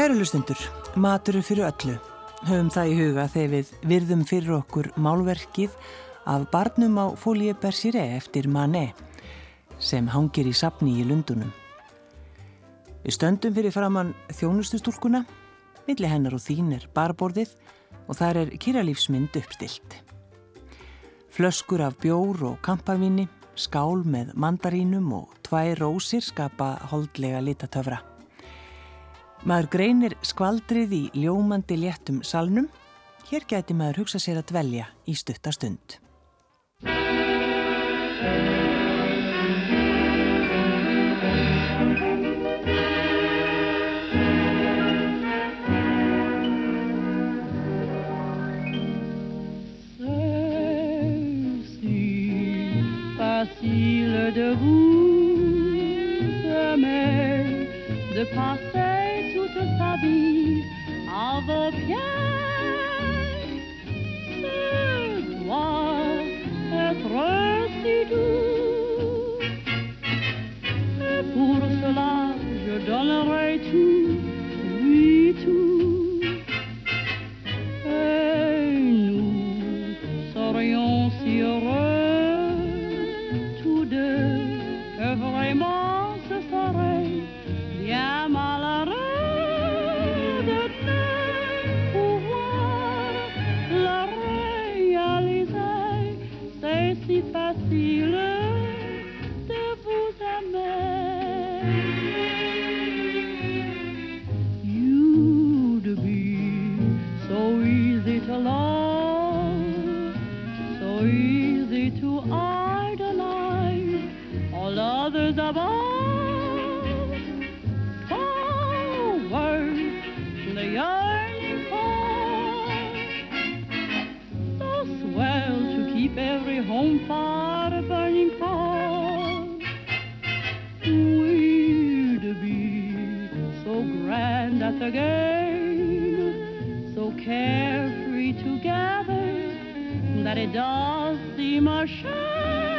Kæru hlustundur, matur fyrir öllu. Höfum það í huga þegar við virðum fyrir okkur málverkið af barnum á fólíu Bersiré eftir Mané sem hangir í sapni í Lundunum. Við stöndum fyrir framann þjónustustúlkuna, milli hennar og þín er barborðið og þar er kýralífsmynd uppstilt. Flöskur af bjór og kampavinni, skál með mandarínum og tvær rósir skapa holdlega litatöfra. Maður greinir skvaldrið í ljómandi léttum salnum. Hér gæti maður hugsa sér að dvelja í stuttastund. facile de vous aimer, de passer vie à vos pieds. Ce être si doux. Home fire burning for. We'd be so grand at the game, so carefree together that it does seem a shame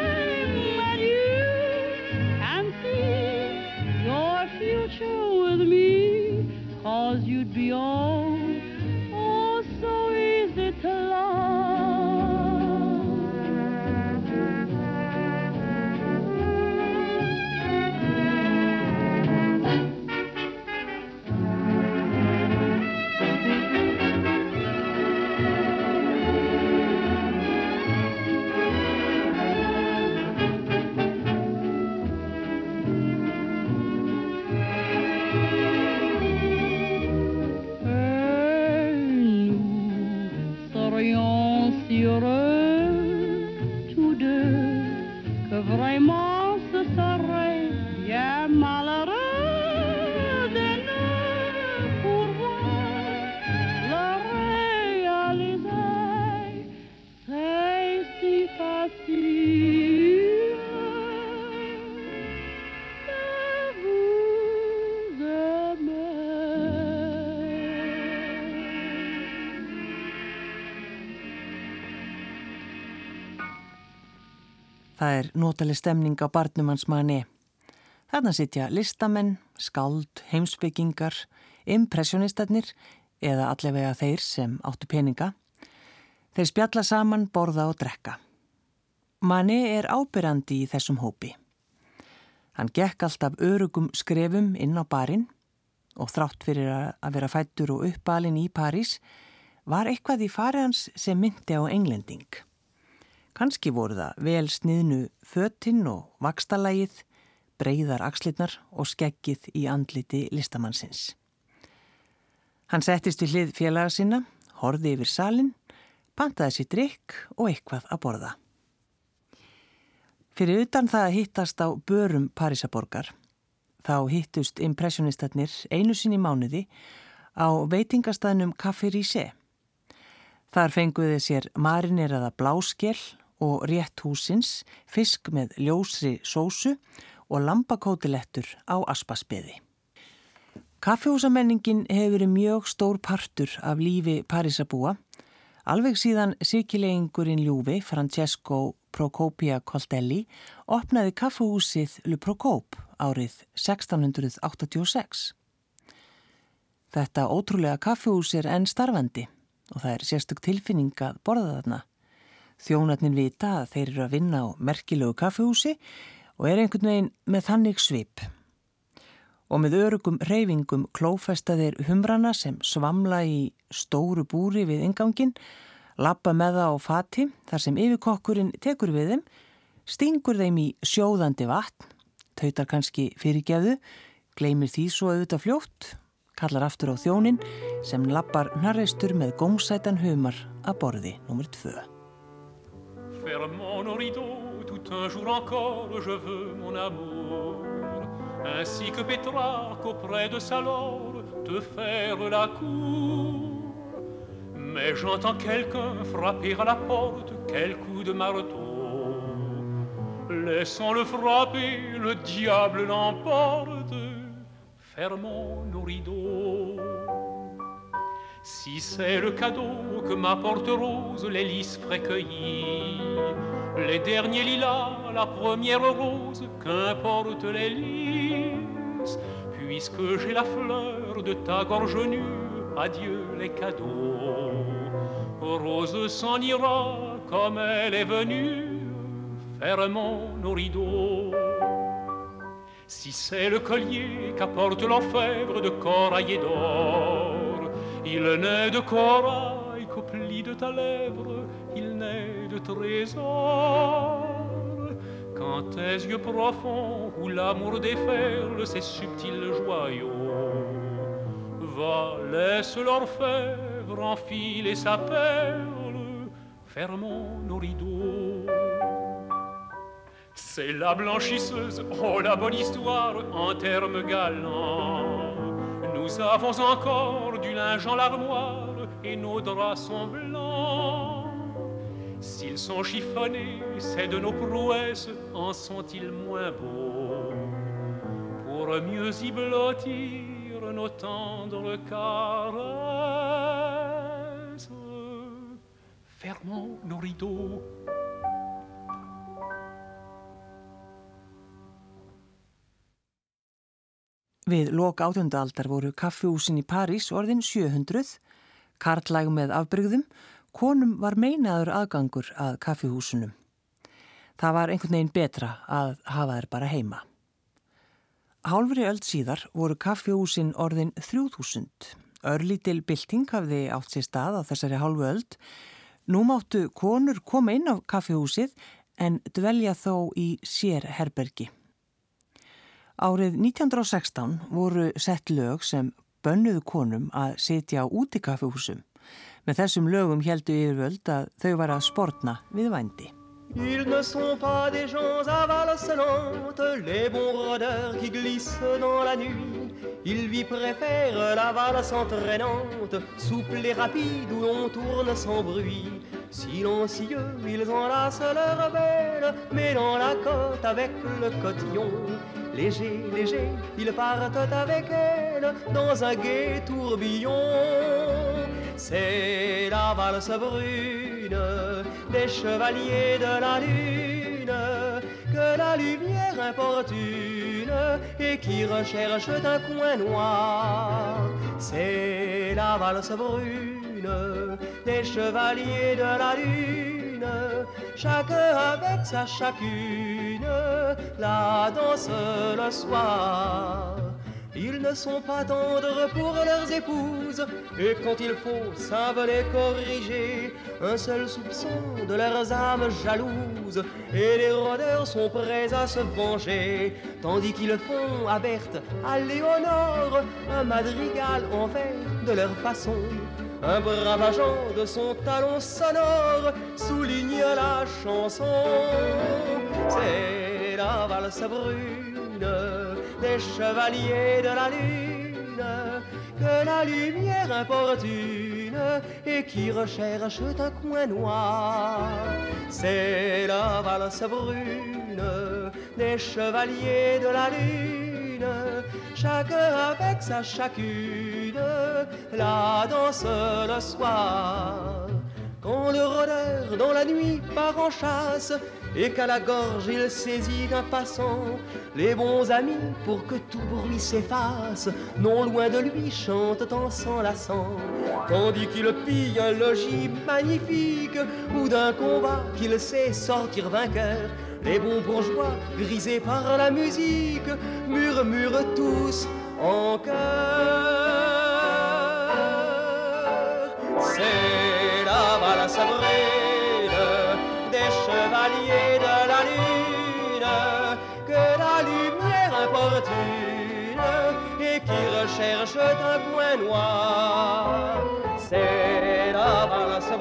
Það er notaleg stemning á barnum hans manni. Þarna sitja listamenn, skáld, heimsbyggingar, impressionistarnir eða allavega þeir sem áttu peninga. Þeir spjalla saman, borða og drekka. Manni er ábyrrandi í þessum hópi. Hann gekk alltaf örugum skrefum inn á barinn og þrátt fyrir að vera fættur og uppalinn í París var eitthvað í fari hans sem myndi á englending. Kanski voru það vel sniðnu fötinn og vakstalægið, breyðar axlirnar og skeggið í andliti listamannsins. Hann settist við hlið félaga sinna, horði yfir salin, pantaði sér drikk og eitthvað að borða. Fyrir utan það að hittast á börum Parísaborgar, þá hittust impressionistarnir einu sinni mánuði á veitingastæðnum Café Ríse. Þar fenguði sér marineraða bláskel og rétt húsins, fisk með ljósri sósu og lambakótilettur á aspasbeði. Kaffehúsamenningin hefur verið mjög stór partur af lífi Parísabúa, alveg síðan sirkilegingurinn ljúfi Francesco Procopia Coltelli opnaði kaffehúsið Le Procop árið 1686. Þetta ótrúlega kaffehús er enn starfandi og það er sérstök tilfinning að borða þarna. Þjónarnir vita að þeir eru að vinna á merkilegu kaffehúsi og er einhvern veginn með þannig svip. Og með örugum reyfingum klófesta þeir humrana sem svamla í stóru búri við ingangin, lappa með það á fati þar sem yfirkokkurinn tekur við þeim, stingur þeim í sjóðandi vatn, tautar kannski fyrirgeðu, gleymir því svo auðvitað fljótt kallar aftur á þjónin sem lappar narreistur með gómsætan humar að borði nr. 2. Fermons nos rideaux, tout un jour encore, je veux mon amour. Ainsi que Pétrarque auprès de sa lorde, te faire la cour. Mais j'entends quelqu'un frapper à la porte, quel coup de marteau. Laissons-le frapper, le diable l'emporte fermons nos rideaux. Si c'est le cadeau que m'apporte Rose, les lys les derniers lilas, la première rose, qu'importe les lys, puisque j'ai la fleur de ta gorge nue, adieu les cadeaux. Rose s'en ira comme elle est venue, fermons nos rideaux. Si c'est le collier qu'apporte l'orfèvre de corail et d'or, il n'est de corail qu'au pli de ta lèvre, il n'est de trésor. Quand tes yeux profonds où l'amour déferle ses subtils joyaux, va, laisse l'orfèvre enfiler sa perle, fermons nos rideaux. C'est la blanchisseuse, oh la bonne histoire en termes galants. Nous avons encore du linge en l'armoire et nos draps sont blancs. S'ils sont chiffonnés, c'est de nos prouesses, en sont-ils moins beaux? Pour mieux y blottir nos tendres caresses, fermons nos rideaux Við lok átjöndaldar voru kaffihúsin í París orðin 700, kartlæg með afbrygðum, konum var meinaður aðgangur að kaffihúsunum. Það var einhvern veginn betra að hafa þær bara heima. Hálfri öll síðar voru kaffihúsin orðin 3000. Örlítil bylting hafði átt sér stað á þessari hálfu öll. Nú máttu konur koma inn á kaffihúsið en dvelja þó í sér herbergi. Árið 1916 voru sett lög sem bönnuðu konum að sitja á útikaffihúsum. Með þessum lögum heldu yfirvöld að þau var að sportna við vændi. Ils ne sont pas des gens à valse les bons rôdeurs qui glissent dans la nuit. Ils lui préfèrent la valse entraînante, souple et rapide où l'on tourne sans bruit. Silencieux, ils enlacent leur belle, dans la côte avec le cotillon. Léger, léger, ils partent avec elle dans un gai tourbillon. C'est la valse brune des chevaliers de la lune que la lumière importune et qui recherche un coin noir. C'est la valse brune des chevaliers de la lune, chacun avec sa chacune, la danse le soir. Ils ne sont pas tendres pour leurs épouses, et quand il faut, savent les corriger. Un seul soupçon de leurs âmes jalouses, et les rôdeurs sont prêts à se venger. Tandis qu'ils font à Berthe, à Léonore, un madrigal en fait de leur façon. Un brave agent de son talon sonore souligne la chanson. C'est la valse brune des chevaliers de la lune que la lumière importune et qui recherche un coin noir. C'est la valse brune des chevaliers de la lune, chacun avec sa chacune, la danse le soir. quand le rôdeur dans la nuit part en chasse et qu'à la gorge il saisit un passant. Les bons amis, pour que tout bruit s'efface, non loin de lui chantent en s'enlaçant, tandis qu'il pille un logis magnifique ou d'un combat qu'il sait sortir vainqueur. Les bons bourgeois, grisés par la musique, murmurent tous en chœur. C'est la valse brune des chevaliers de la lune que la lumière importune et qui recherche un point noir. C'est la valse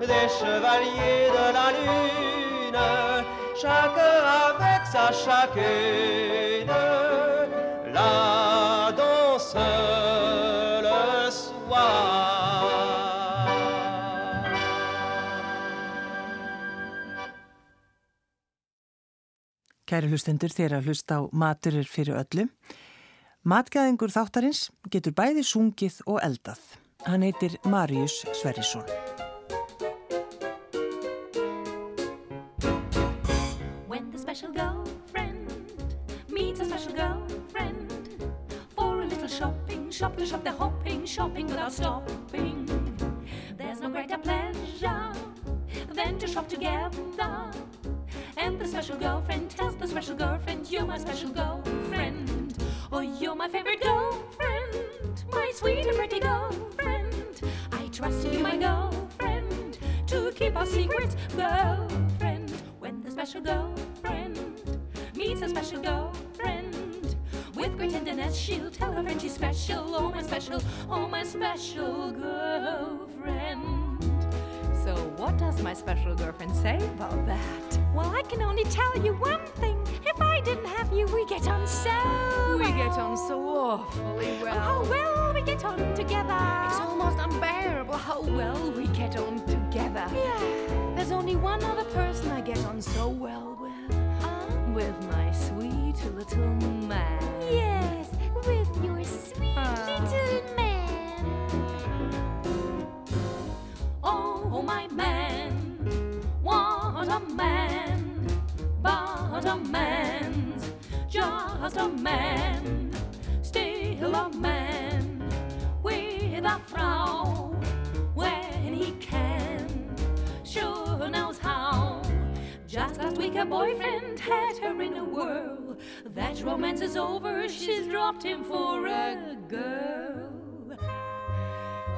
des chevaliers de la lune, chacun avec sa chacune, la danse le soir. Kæri hlustendur þeirra hlust á Maturir fyrir öllu. Matgæðingur þáttarins getur bæði sungið og eldað. Hann heitir Marius Sverrisson. Shop to shop, they're hopping, shopping without stopping. There's no greater pleasure than to shop together. And the special girlfriend tells the special girlfriend, You're my special girlfriend. Oh, you're my favorite girlfriend, my sweet and pretty girlfriend. I trust you, my girlfriend, to keep our secrets, girlfriend. When the special girlfriend meets a special girlfriend, with great tenderness she'll tell her friend she's special. Oh, my special, oh, my special girlfriend. So, what does my special girlfriend say about that? Well, I can only tell you one thing. If I didn't have you, we get on so We get well. on so awfully Oh, well. how well we get on together. It's almost unbearable how well we get on together. Yeah. There's only one other person I get on so well with. Uh, With my sweet little man. yes, with your sweet Ah. little man. Oh, my man, what a man, but a man's just a man, still a man with a frown when he can, sure knows how. Just last week, her boyfriend had her in a whirl. That romance is over, she's dropped him for a girl.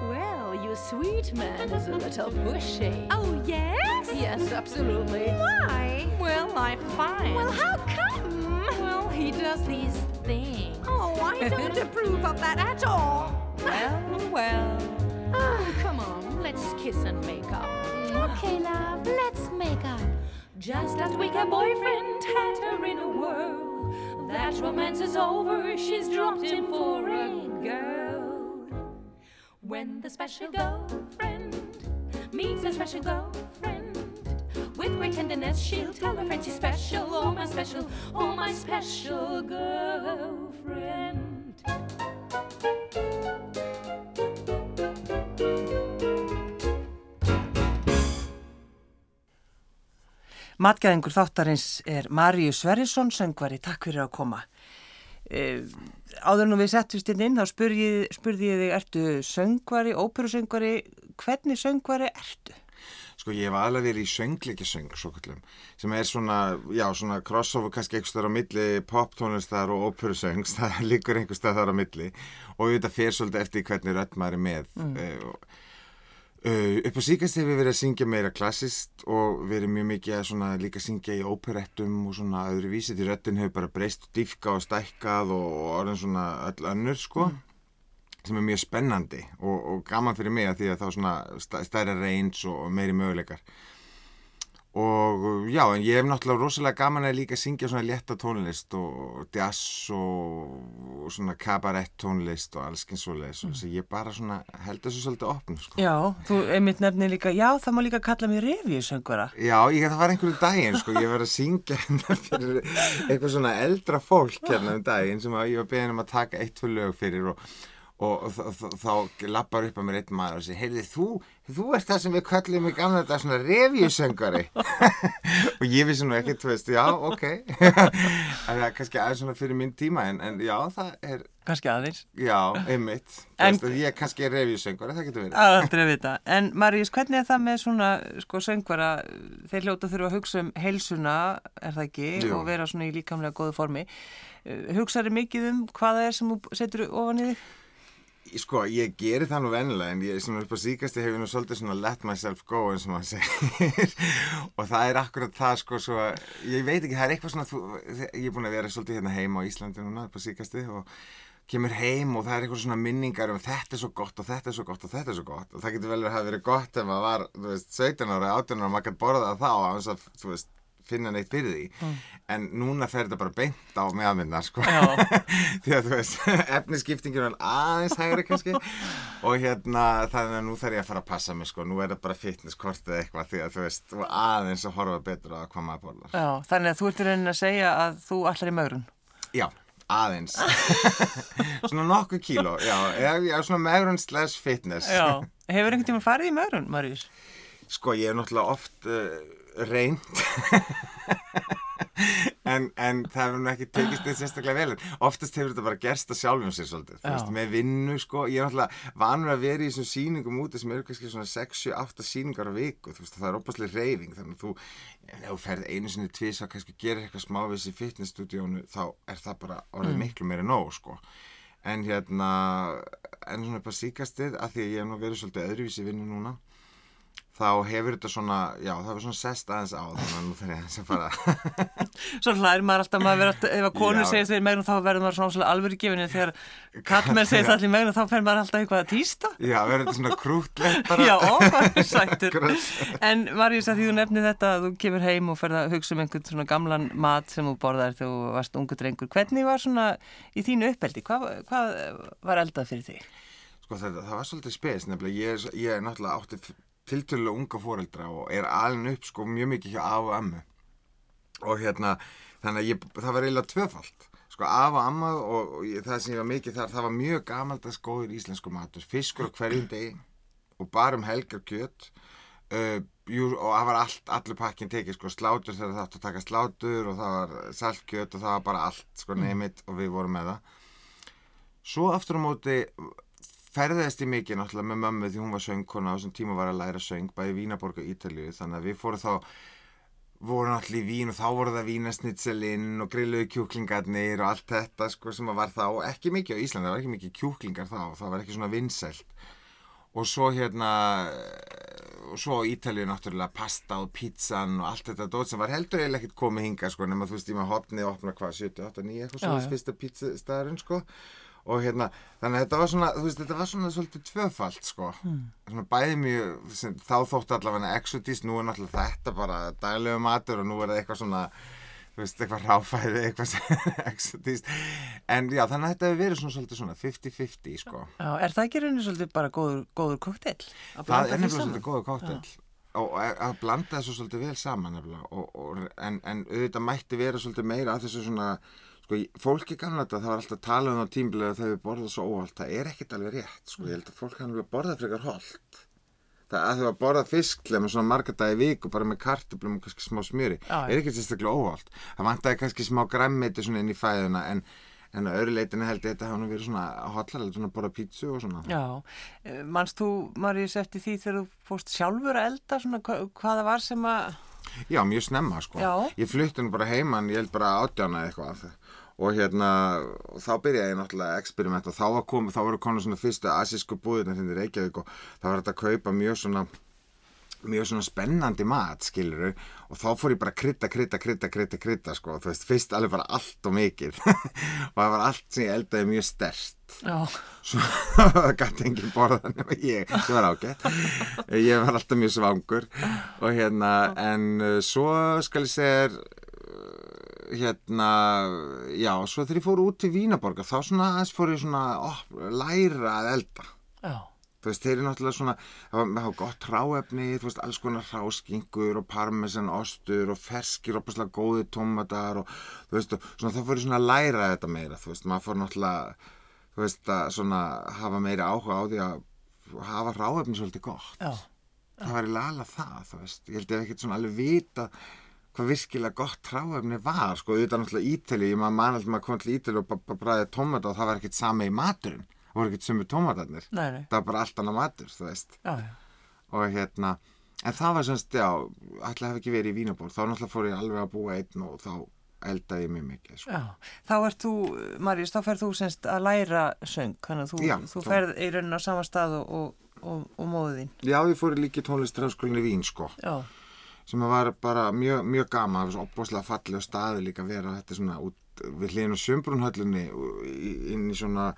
Well, your sweet man is a little pushy. Oh, yes? Yes, absolutely. Why? Well, I find. Well, how come? Well, he does these things. Oh, I don't approve of that at all. Well, well. Oh, come on, let's kiss and make up. Okay, love, let's make up. Just last week, her boyfriend had her in a whirl. That romance is over, she's dropped him for a girl. When the special girlfriend meets a special girlfriend, with great tenderness, she'll tell her friend she's special. Oh, my special, oh, my special girlfriend. Matgæðingur þáttarins er Marius Sverrisson, söngvari. Takk fyrir að koma. E, áður nú við settust inn inn, þá spurði, spurði ég þig, ertu söngvari, óperusöngvari, hvernig söngvari ertu? Sko ég hef aðlega verið í söngleikisöng sem er svona, já, svona crossover kannski einhver staðar á milli poptónlistar og óperusöngs, það liggur einhver staðar þar á milli og þetta fer svolítið eftir hvernig rödd maður er með. Mm. Uh, upp á síkast hefur við verið að syngja meira klassist og verið mjög mikið að svona líka syngja í óperettum og svona öðru vísi því röddin hefur bara breyst og dýfka og stækkað og, og orðin svona öll önnur sko sem er mjög spennandi og, og gaman fyrir mig að því að þá svona stæ- stærra range og, og meiri möguleikar og já, en ég hef náttúrulega rosalega gaman að líka syngja svona létta tónlist og jazz og, og svona kabarett tónlist og alls kyn svoleiðis mm. ég bara svona held þessu svolítið opn sko. Já, þú einmitt nefnir líka, já, það má líka kalla mig revíusöngvara. Já, ég, það var einhverju daginn, sko, ég var að syngja hérna fyrir eitthvað svona eldra fólk hérna um daginn sem að ég var beðin um að taka eitt fyrir lög fyrir og, og, þá lappar upp að mér einn maður og segir, heyrði, þú, þú ert það sem við kallum í gamla þetta svona revjusöngari og ég vissi nú ekki, þú veist, já, ok það er kannski aðeins svona fyrir minn tíma en, en já, það er, Kannski aðeins. já, einmitt En- veist, ég kannski er revjusöngari, það getur verið. En Maríus, hvernig er það með svona sko söngvara, þeir hljóta þurfa að hugsa um heilsuna, er það ekki, Jú. og vera svona í líkamlega góðu formi. Hugsaður mikið um hvað það er sem þú setur ofan í þig? Sko, ég geri það nú vennilega en ég svona upp á síkasti hefur nú svolítið svona let myself go eins og maður segir. Og það er akkurat það sko svo ég veit ekki, það er eitthvað svona þú, ég er búin að vera svolítið hérna heima á Íslandi núna upp á síkasti og kemur heim og það er eitthvað svona minningar um þetta er svo gott og þetta er svo gott og þetta er svo gott. Og það getur vel verið að hafa verið gott ef maður var, þú veist, 17 ára, 18 ára maður gæti borða það þá að, þú veist, finna neitt fyrir því. En núna fer þetta bara beint á meðmynda sko. Því að þú veist, efniskiptingin er aðeins hægri kannski. Og hérna þannig að nú þarf ég að fara að passa mig sko, nú er þetta bara fitnesskort eða eitthvað því að þú veist, og aðeins að horfa betur á hvað maður borðar. Já, þannig að þú ert í rauninni að segja að þú allar í maurun. Já, aðeins. Svona nokkuð kíló, já, já, svona megrun slash fitness. Já. Hefur einhvern tíma farið í maurun, Maríus? Sko, ég er náttúrulega oft uh, reynd en, en það hefur nú ekki tekist þetta sérstaklega vel en oftast hefur þetta bara gerst að sjálfum sér svolítið, þú veist, með vinnu sko, ég er náttúrulega vanur að vera í þessum sýningum úti sem eru kannski svona 6-8 sýningar á viku, þú veist, það er opaslega reyfing þannig að þú, ef þú ferð einu sinni tvís að kannski gerir eitthvað smávís í fitnessstúdíónu, þá er það bara orðið miklu meira nóg, sko. En hérna, en svona að síkastið, að því að ég hef nú verið svolítið öðruvísi vinnu núna þá hefur þetta svona, já, það hefur svona sest aðeins á þannig að nú þarf ég aðeins að fara Svo hlæðir maður alltaf maður vera, ef að konur Já. segir þeir megrun þá verður maður svona svona alvöru gefinu þegar kallmenn segir það allir megrun þá fer maður alltaf eitthvað að týsta. Já, verður þetta svona krútlegt bara Já, ó, hvað er sættur. En Maríus, að því þú nefnir þetta að þú kemur heim og ferð að hugsa um einhvern svona gamlan mat sem þú borðar þegar þú varst ungu drengur. Hvernig var svona í þínu uppeldi? Hvað, hvað var eldað fyrir þig? Sko þetta, það var svolítið spes nefnilega, ég, er náttúrulega átti tiltölulega unga fóreldra og er alveg upp sko mjög mikið hjá af og ammu og hérna, þannig að ég, það var eiginlega tvöfalt. Sko af og amma og, og ég, það sem ég var mikið þar, það var mjög gamaldags góður íslensku matur, fiskur hverjum degi og bara um helgar kjöt. Uh, jú, og það var allt, allur pakkin tekið sko slátur þegar það átt að taka slátur og það var saltkjöt og það var bara allt sko neymitt og við vorum með það. Svo aftur á móti ferðaðist ég mikið náttúrulega með mömmu því hún var söngkona á þessum tíma var að læra söng bæði í Vínaborg og Ítalíu þannig að við fórum þá voru náttúrulega í Vín og þá voru það Vínasnitselinn og grilluðu kjúklingarnir og allt þetta sko sem var þá ekki mikið á Íslandi, það var ekki mikið kjúklingar þá það var ekki svona vinsælt og svo hérna og svo á Ítalíu náttúrulega pasta og pizzan og allt þetta dót sem var heldur eiginlega ekkert komið hinga sko nema þú veist ég með hopni og opna hvað 7, 8, 9 eitthvað Já, svo já. fyrsta pizzastæðurinn sko og hérna, þannig að þetta var svona þú veist, þetta var svona svolítið tvöfalt sko. Svona bæði mjög sem, þá þóttu allavega exotist, nú er náttúrulega þetta bara daglegu matur og nú er það eitthvað svona þú veist, eitthvað ráfæði eitthvað sem exotist en já, þannig að þetta hefur verið svona svolítið svona 50-50 sko. Já, er það ekki rauninni svolítið bara góður, góður kokteil? það er nefnilega svolítið góða kóttel og að blanda þessu svolítið vel saman nefnilega. Og, og, en, en auðvitað mætti vera svolítið meira að þessu svona sko, fólki þetta, það var alltaf talað um á tímbilega þegar við borðum svo óholt, það er ekkert alveg rétt sko, ég held að fólk hann alveg borða frekar holt það að þau að borða fisklega með svona marga dagi í viku bara með kartöflum og kannski smá smjöri já. er ekkert sérstaklega óholt það vantaði kannski smá græmmiti svona inn í fæðuna en, en öðru leitinu held ég þetta hafa nú verið svona hotlar, svona að borða pítsu og svona Já, Eh, manst þú, Maríus, eftir því þegar þú fórst sjálfur að elda svona hva- hvað það var sem að, Já, mjög snemma sko. Já. Ég flutti nú bara heimann, ég held bara átjána eitthvað. Og hérna, þá byrjaði ég náttúrulega að experimenta. Og þá var komið, þá voru konar svona fyrstu asísku búðirna hérna í Reykjavík og þá var þetta að kaupa mjög svona mjög svona spennandi mat, skiluru og þá fór ég bara að krydda, krydda, krydda, krydda, krydda, sko, þú veist, fyrst alveg bara allt og mikið. Og það var allt sem ég eldaði mjög stert já, svo gæti enginn borða nema ég, það var ágætt. Ég var alltaf mjög svangur. Og hérna, en uh, svo skal ég segja hérna já, svo þegar ég fór út til Vínaborga þá svona aðeins fór ég svona ó, læra að elda. Já, þú veist, þeir eru náttúrulega svona það var, gott ráefni, þú veist, alls konar ráskingur og parmesan ostur og ferskir og opaslega góði tómatar og þú veist, og svona þá fór ég svona að læra þetta meira, þú veist, maður fór náttúrulega þú veist að svona hafa meiri áhuga á því að hafa ráefni svolítið gott. Já, það var í lala það, þú veist ég held ég ekkert svona alveg vita hvað virkilega gott ráefni var sko, auðvitað náttúrulega ítali, ég maður man alltaf maður kom til ítali og bara bræði tómata og það var ekkert sami í maturinn, það voru ekkert sömu tómatarnir það var bara allt annað matur, já, já. og hérna en það var semst, já, ætla hef ekki verið í Vínabór þá náttúrulega fór ég alveg að búa einn og þá eldaði ég mjög mikið sko. Já, þá ert þú, Marís, þá ferð þú semst að læra söng, þannig að þú, þú ferð í raunin á sama stað og, og, og, og móðið þín. já, ég fór líki tónlistarháskólinni í Vín sko, sem var bara mjög, mjög gaman, það var svo opbúslega fallið staði líka að vera þetta svona út við hliðinu sjömbrunhöllinni inn í svona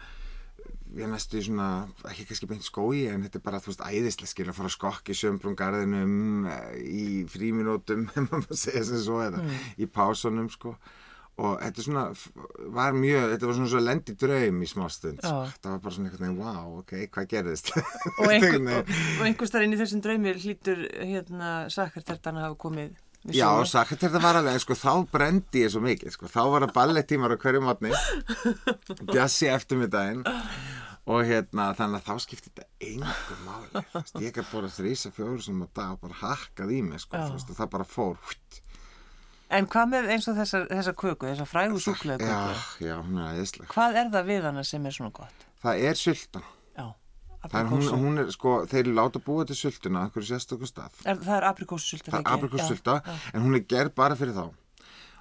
við næstu í svona, ekki kannski beint skói en þetta er bara, þú veist, æðislega skil að fara að skokka í sjömbrungarðinum í fríminútum, ef maður segja sem svo eða, í pásunum sko og þetta svona, var mjög þetta var svona svo lendi draum í smástund sko. Já. það var bara svona einhvern veginn, wow, ok, hvað gerðist? Og, einhver, einhvers þar inn í þessum draumir hlýtur hérna sakkartertan að hafa komið Já, þetta var alveg, sko, þá brendi ég svo mikið, sko, þá var það ballettímar á hverju mótni, jassi eftir mig daginn og hérna, þannig að þá skipti þetta engum máli, ég gæti bara þrísa fjóru sem að dag og bara hakkað í mig, sko, það bara fór, hvitt, En hvað með eins og þessar, þessar köku, þessar frægu súkulega já, köku? já, hún er aðeinsleg. Hvað er það við hana sem er svona gott? Það er sultan, Já, er, hún, aprikósu. hún er, sko, þeir láta búa til sultuna, einhverju sérstökum stað. Er, það er aprikósusylta það er aprikossulta en hún er gerð bara fyrir þá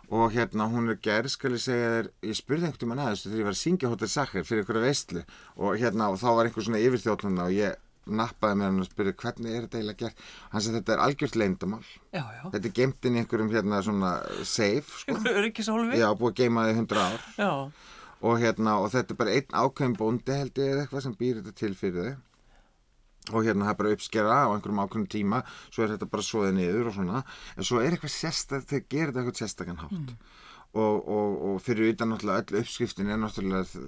og hérna hún er gerð skal ég segja þér, ég spurði einhvern tímann aðeins þegar ég var að syngja Hotel Sacher fyrir einhverja veistlu og hérna og þá var einhver svona yfirþjóðlanda og ég nappaði með hann og spurði hvernig er þetta eiginlega gert? Hann sagði þetta er algjört leyndamál Já, já. þetta er geimt inn í einhverjum hérna svona safe sko. Já búið að geima þið hundra ár. Og hérna og þetta er bara einn ákveðin bóndi held ég eða eitthvað sem býr þetta til fyrir þau. Og hérna það er bara uppskera á einhverjum ákveðnum tíma svo er þetta bara svoðið niður og svona. En svo er eitthvað sérstak, þeir gerir þetta eitthvað sérstakann hátt og, og, og fyrir utan náttúrulega öll uppskriftin er náttúrulega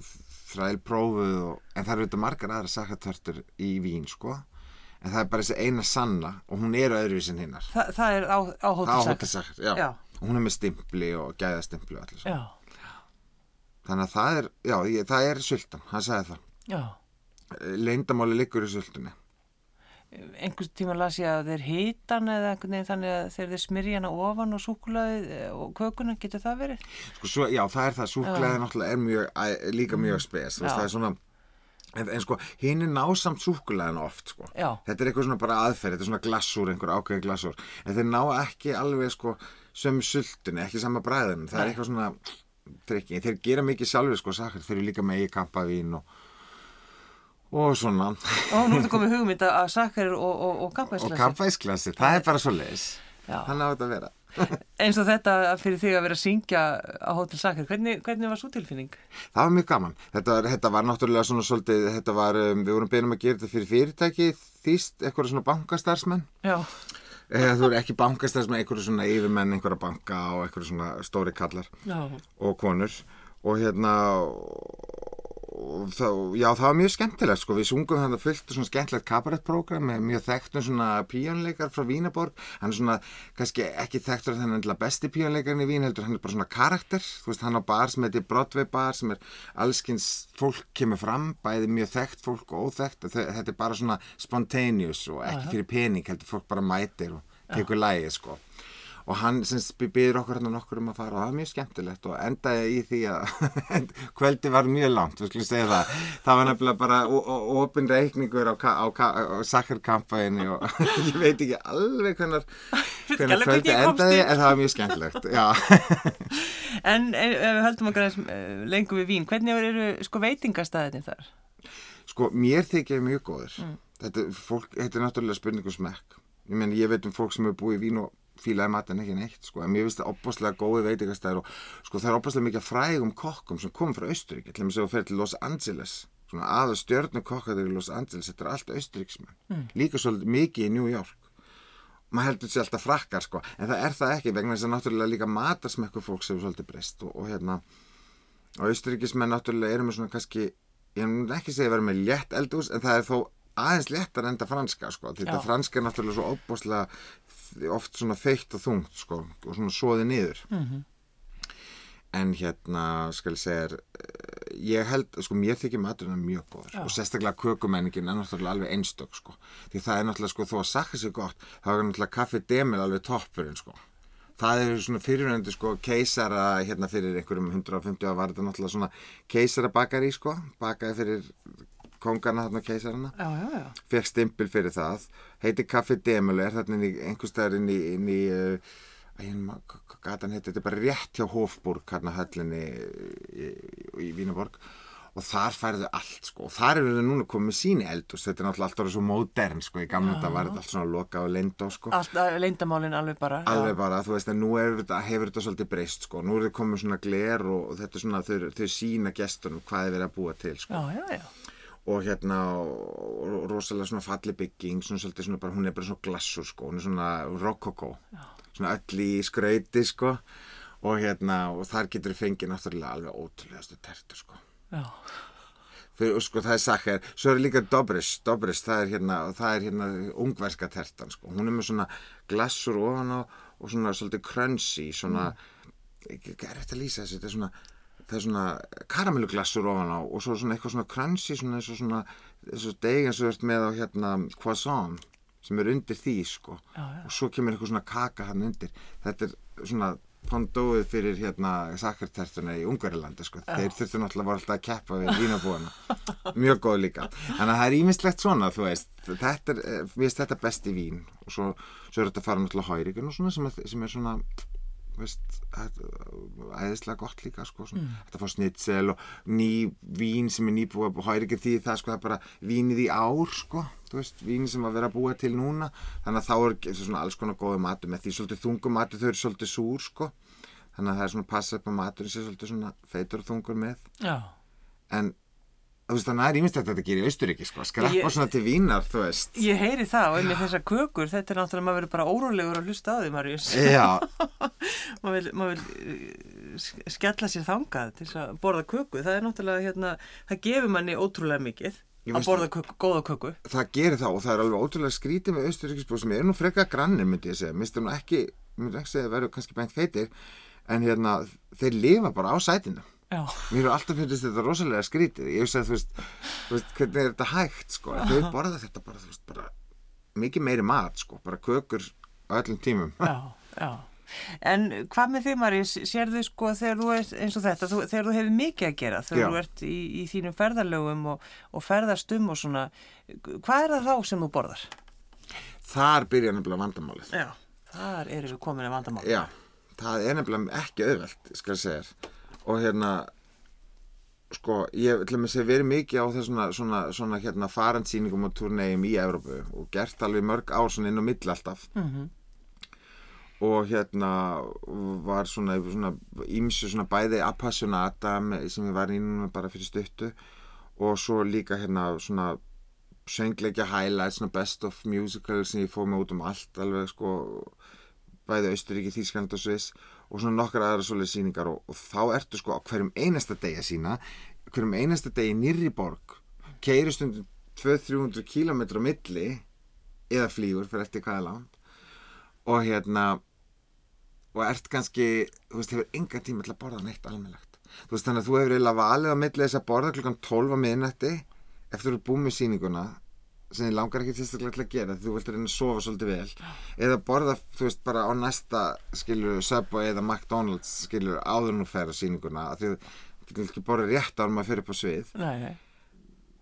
þræl prófuð og, en það eru þetta margar aðra sakatörtur í Vín sko en það er bara þessi eina sanna og hún er öðruvísin hinnar Þa, það er á, á á hótelsakar. hóttasakar, já. Já. og hún er með stimpli og gæðastimpli og þannig að það er, já, ég, það er sultan, hann sagði það já. leyndamáli liggur í sultunni einhvers tíma las ég að þeir hýtan eða einhvern veginn þannig að þeir þeir smyrja hana ofan og súkulaði og kökuna, getur það verið? sko, svo, já, það er það, súklaði náttúrulega er mjög, líka mjög spes, veist, Já. það er svona en, en sko, hinn er násamt súkulaðin oft, sko, þetta er eitthvað svona bara aðferð, þetta er svona glassúr, einhver ákveðin glassúr en þeir ná ekki alveg, sko sömu sultunni, ekki sama bræðin það er eitthvað svona trikki, þeir gera mikið sjálfur, sko, sakar, þeir eru líka með í kampavín og og svona, Og nú ertu komið hugmynd að sakkar og, og, og og kampaðislega. kampavísklasi það er bara svo leis, hann á þetta að vera Eins og þetta fyrir þig að vera að syngja á Hótel Sakkar, hvernig, hvernig var svo tilfinning? Það var mjög gaman. Þetta þetta var náttúrulega svona svolítið, þetta var, um, við vorum beinum að gera þetta fyrir fyrirtæki, þýst, eitthvað svona bankastarsmenn. Eða þú eru ekki bankastarsmenn, eitthvað svona yfirmenn, einhverja banka og eitthvað svona stóri kallar já, og konur. Og hérna, og það, já það var mjög skemmtilegt sko, við sungum þannig fullt svona skemmtilegt kabarettprogram með mjög þekktum svona píjónleikar frá Vínaborg, hann er svona kannski ekki þekktur að þennan besti píjónleikarinn í Vín heldur, hann er bara svona karakter. Þú veist, hann á bar sem heitir Broadway bar sem er allskins fólk kemur fram bæði mjög þekkt fólk og óþekkt. Og þe- þetta er bara svona spontaneous og ekki fyrir pening, heldur fólk bara mætir og tekur lægið sko og hann byrður okkur hérna nokkur um að fara. Og það var mjög skemmtilegt og endaði í því að kvöldi var mjög langt, við skulum segja það. Það var nefnilega bara opin reikningur á, á, á, sakkarkampaðinni og ég veit ekki alveg hvernig hvernig kvöldi endaði en það var mjög skemmtilegt en ef ef við höldum okkur aðeins eh, lengur við vín, hvernig eru sko veitingastæðinni þar? sko mér þykir mjög góður þetta, er fólk, þetta er náttúrulega spurningu smekk. Ég menn ég veit um fólk sem hefur búið í vín og fílaði matinn ekki neitt sko, en mér finnst það opbáslega góði veitingastæður og sko það er opbáslega mikið frægum kokkum sem komum frá Austuríki, til og með sem þú fer til Los Angeles svona aða stjörnu kokkaður í Los Angeles, þetta er allt Austuríksmenn líka svolítið mikið í New York. Maður heldur sér alltaf frakkar sko. En það er það ekki vegna þess að náttúrulega líka matarsmekku fólks hefur svolítið breyst og, og hérna Austuríkismenn náttúrulega eru með svona kannski ég mun ekki segja að vera með létt eldús en það er þó aðeins léttar enda franska sko, þetta Já. franska er náttúrulega svo óbúslega oft svona feitt og þungt sko og svona soði niður en hérna skal ég segja eh, ég held, sko, mér þykir maturinn mjög góður og sérstaklega kökumenningin er náttúrulega alveg einstök, sko. Því það er náttúrulega, sko, þó að sakka sér gott, þá er náttúrulega kaffi demil alveg toppurinn, sko. Það er svona fyrirhundu, sko, keisara, hérna fyrir einhverjum 150 ára var þetta náttúrulega svona keisara bakari, sko, bakaði fyrir kongana þarna keisarana. Já, já, já. fekk stimpil fyrir það. Heiti Kaffi Demulu er þarna einhverstaðar inn í, inn í uh, gatan heiti, þetta er bara rétt hjá Hofburg hérna höllinni í, í, í Vínaborg og þar færðu allt sko. Og þar eru þau núna komið síni eldus þetta er náttúrulega allt orðið svo módern sko. Í gamla þetta var þetta allt svona loka og leyndó sko. Allt, leyndamálin alveg bara. alveg bara, þú veist, en nú þetta, hefur þetta svolítið breyst sko, nú er þetta komið svona gler og, og þetta er svona, þau, þau sína gestunum hvað er verið að búa til sko. Já, já, já. Og hérna og, rosalega svona falli bygging svona svolítið svona bara, hún er bara svona glassur sko, hún er svona rokoko. Svona öll í skrauti sko og hérna, og þar getur þið fengið náttúrulega alveg ótrúlegastu tertur sko. Já, Fyrir, sko, það er sakkar, svo er líka Dobris, Dobris, það er hérna, það er hérna ungverska tertan, sko, hún er með svona glassur ofan á og svona svolítið crunchy, svona, hvað er þetta að lýsa þessu, þetta er svona, það er svona karamelluglassur ofan á og svo svona eitthvað svona crunchy, svona eins og svona, eins og degin sem þú ert með á hérna croissant, sem er undir því, sko, Já, já. og svo kemur eitthvað svona kaka hann undir, þetta er svona pondóið fyrir hérna sakkartertuna í Ungarilandi sko. þeir þurftu náttúrulega voru alltaf að keppa við vínabúana. Mjög góð líka. Þannig að það er ímislegt svona þú veist. Þetta er, eh, mér finnst þetta best í vín. Og svo, svo er þetta að fara náttúrulega hærigun og svona sem er, sem er svona veist, æðislega gott líka sko, svona, þetta fá snitsel og ný vín sem er nýbúið og hærigun því það sko það er bara vínið í ár sko, þú veist, vín sem að vera að búa til núna, þannig að þá er svona alls konar góðu matur með því svolítið þungum matur þau eru svolítið súr sko. Þannig að það er svona passa upp að maturinn sé svolítið svona feitur og þungur með. Já. en þú veist þannig að það er ímyndstætt að þetta gerir í Austuríki sko, skreppa Ég- svona til vínar þú veist Ég heyri það og einnig þessar kökur, þetta er náttúrulega, maður verður bara órólegur að hlusta á því, Marius. Maður vil, maður vil sk- skella sér þangað til að borða köku. Það er náttúrulega, hérna, það gefur manni ótrúlega mikið Ég að borða köku, góða köku. það gerir það og það er alveg ótrúlega skrítið með Austuríkisbúð sem er nú frekar grannir myndi ég segja, mistur nú ekki myndi ekki segja að verður kannski bænt feitir en hérna, þeir lifa bara á sætinu Já, Mér hefur alltaf finnst þetta rosalega skrítið. Ég veist að þú veist, þú veist hvernig er þetta hægt sko. Þau borða þetta bara, þú veist, bara mikið meiri mat sko, bara kökur á öllum tímum. já, já. En hvað með þig, Marius, sérðu sko þegar þú ert eins og þetta, þú, þegar þú hefur mikið að gera, þegar Já. þú ert í, í þínum ferðarlögum og, og ferðast um og svona, hvað er það þá sem þú borðar? Þar byrja nefnilega vandamálið. Já, þar eru við komin að vandamál. Já, það er nefnilega ekki auðvelt, skal ég segja þér. Og hérna, sko, ég ætlum að segja verið mikið á þessuna svona, svona hérna farandsýningum og turnegjum í Evrópu og gert alveg mörg ár svona inn á mill alltaf. Mhm. og hérna var svona, svona ímsu svona bæði appassionata sem ég var í núna bara fyrir stuttu og svo líka hérna svona söngleikja highlights, svona best of musical sem ég fóð mig út um allt alveg sko bæði Austuríki, Þýskaland og Sviss og svona nokkar aðra svoleið sýningar og, og þá ertu sko á hverjum einasta degi að sína hverjum einasta degi nýrri borg keiri stundum 200-300 km á milli eða flýgur fyrir eftir hvað er langt og hérna og ert kannski, þú veist, hefur engan tíma til að borða neitt almennlegt þú veist, þannig að þú hefur eiginlega valið á milli þess að borða klukkan 12 á miðnætti eftir að búið með sýninguna sem þið langar ekki sérstaklega til að gera því þú vilt reyna að sofa svolítið vel eða borða, þú veist, bara á næsta skilur Subway eða McDonalds skilur áður nú sýninguna af því þú getur ekki borða rétt en maður fyrir á svið. Nei, nei.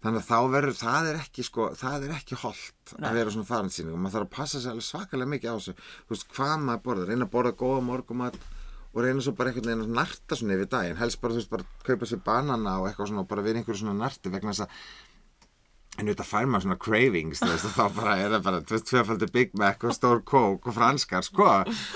þannig að þá verður, það er ekki sko, það er ekki holdt að vera svona farandsýning og maður þarf að passa sig alveg svakalega mikið á þessu. Þú veist hvað maður borðar, reyna að borða góða morgumat og reyna svo bara einhvern veginn að narta svona yfir daginn, helst bara þú veist bara kaupa sér banana og eitthvað svona og bara vera einhverju svona narti vegna þess að en þetta fær maður svona cravings þú veist og þá bara er það bara, þú veist, tvöfaldur Big Mac og stór kók og franskar, sko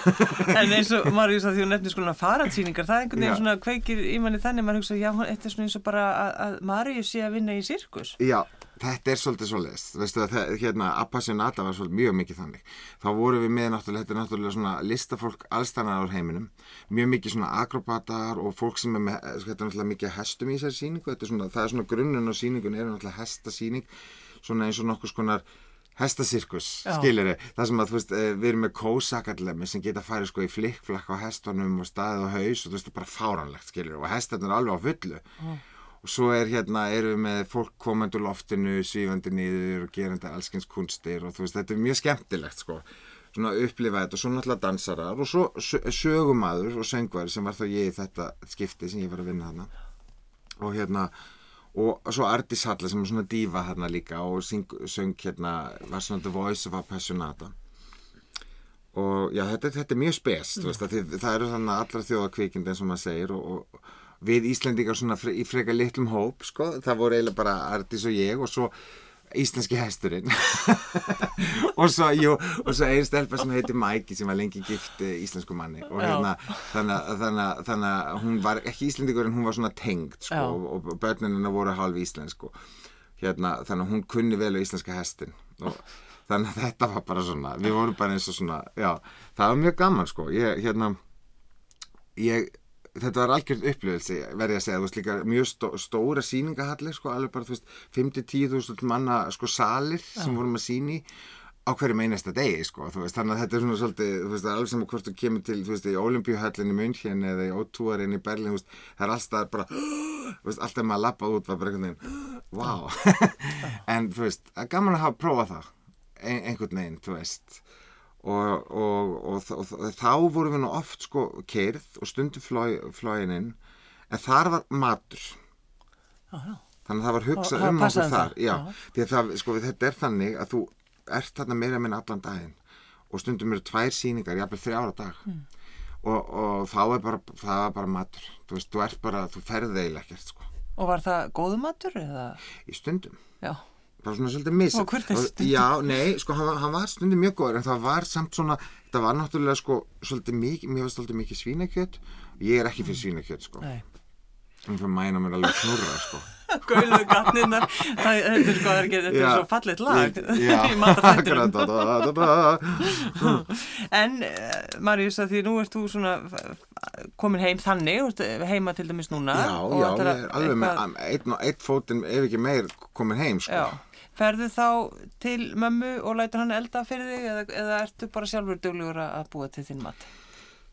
En eins og Marius að því hún nefnir svona faransýningar, það er einhvern veginn svona kveikir í manni þannig, maður hugsa, já, þetta er svona eins og bara að, að Marius sé að vinna í sirkus. Já, þetta er svolítið svolítið veistu að það, hérna, Appassionata var svolítið mjög mikið þannig. Þá vorum við með náttúrulega, þetta er náttúrulega svona listafólk allstannar á heiminum. Mjög mikið svona akrobatar og fólk sem er með, þetta er náttúrulega mikið hestum í þessari sýningu, þetta er svona, það er svona grunnun á sýningun er náttúrulega hestasýning. Svona eins og nokkuð skonar hestasirkus, skilir það sem að þú veist, eh, við erum með kósakallemmi sem geta farið sko í flikkflakk á hestunum og staðið á haus og þú veist, það er bara fáranlegt, skilir og hestarnir er alveg á fullu og svo er hérna, erum við með fólk komandi úr loftinu, svífandi niður og gerandi allskins kunstir og þú veist, þetta er mjög skemmtilegt sko, svona að upplifa þetta og svo náttúrulega dansarar og svo sö- sögumadur og söngvar sem var þá ég í þetta skipti sem ég var að vinna þarna og hérna og svo Ardís Halla sem er svona dífa hérna líka og syng, söng hérna var svona The Voice of Appassionata og já, þetta, þetta er mjög spes mm. veist, að þið, það eru þannig allra þjóðakvíkind eins og maður segir og, og við Íslendingar svona fre, í freka litlum hóp sko, það voru eiginlega bara Ardís og ég og svo íslenski hesturinn. Og svo, jú, og svo einn stelpa sem heitir Mæki sem var lengi gift eh, íslensku manni. Og hérna þannig, að- hún var ekki íslendingur en hún var svona tengd sko, Já. og, börnunina voru halv íslensk og hérna, þannig að hún kunni vel á íslenska hestin. Og þannig að þetta var bara svona við vorum bara eins og svona, já það var mjög gaman sko. Ég, hérna ég, þetta var algjörð upplöðelse verði að segja, þú veist líka mjög stó, stóra sýningahallir sko, alveg bara þú veist 5-10.000 manna sko salir sem vorum að sýni á hverjum einasta degi sko, þú veist, þannig að þetta er svona svolítið, þú veist, alveg sem hvort þú kemur til, þú veist, í Olimpíuhöllin í München eða í O2-arinn í Berlin, þú veist, það er alltaf bara, þú veist, alltaf maður lappa út var bara einhvern veginn, wow, en þú veist, gaman að hafa prófað það, ein, einhvern veginn, þú veist, og, og, og, og, þá vorum við nú oft sko keirð og stundum flóin inn, en þar var matur, Já, já. þannig að það var hugsað um okkur passaði þar já, því að það, sko, þetta er þannig að þú ert þarna meira minn allan daginn og stundum eru tvær sýningar jafnvel þrjára dag Hmm. og, og þá er bara, það er bara matur þú veist, þú ert bara, þú ferði eiginlega ekkert sko, Og var það góðumatur eða? í stundum Já. Bara svona svolítið missa Og er? Já, nei, sko, hann, var- hann var stundum mjög góður en það var samt svona, það var náttúrulega sko, svolítið mikið, mér var svolítið mikið svínakjöt ég er ekki fyrir svínakjöt sko Nei. hún fyrir mæna mér alveg knurra sko Gauðlu gatninnar. Það þetta er sko, það er ekki, þetta er Já. svo fallit lag Já, akkurat. En, uh, Marius, að því nú ert þú svona komin heim þannig, heima til dæmis núna. Já, já, er alveg með einn fótinn ef ekki meir komin heim sko. Ferðu þá til mömmu og lætur hann elda fyrir þig eða, eða ertu bara sjálfur duglegur að búa til þinn mat?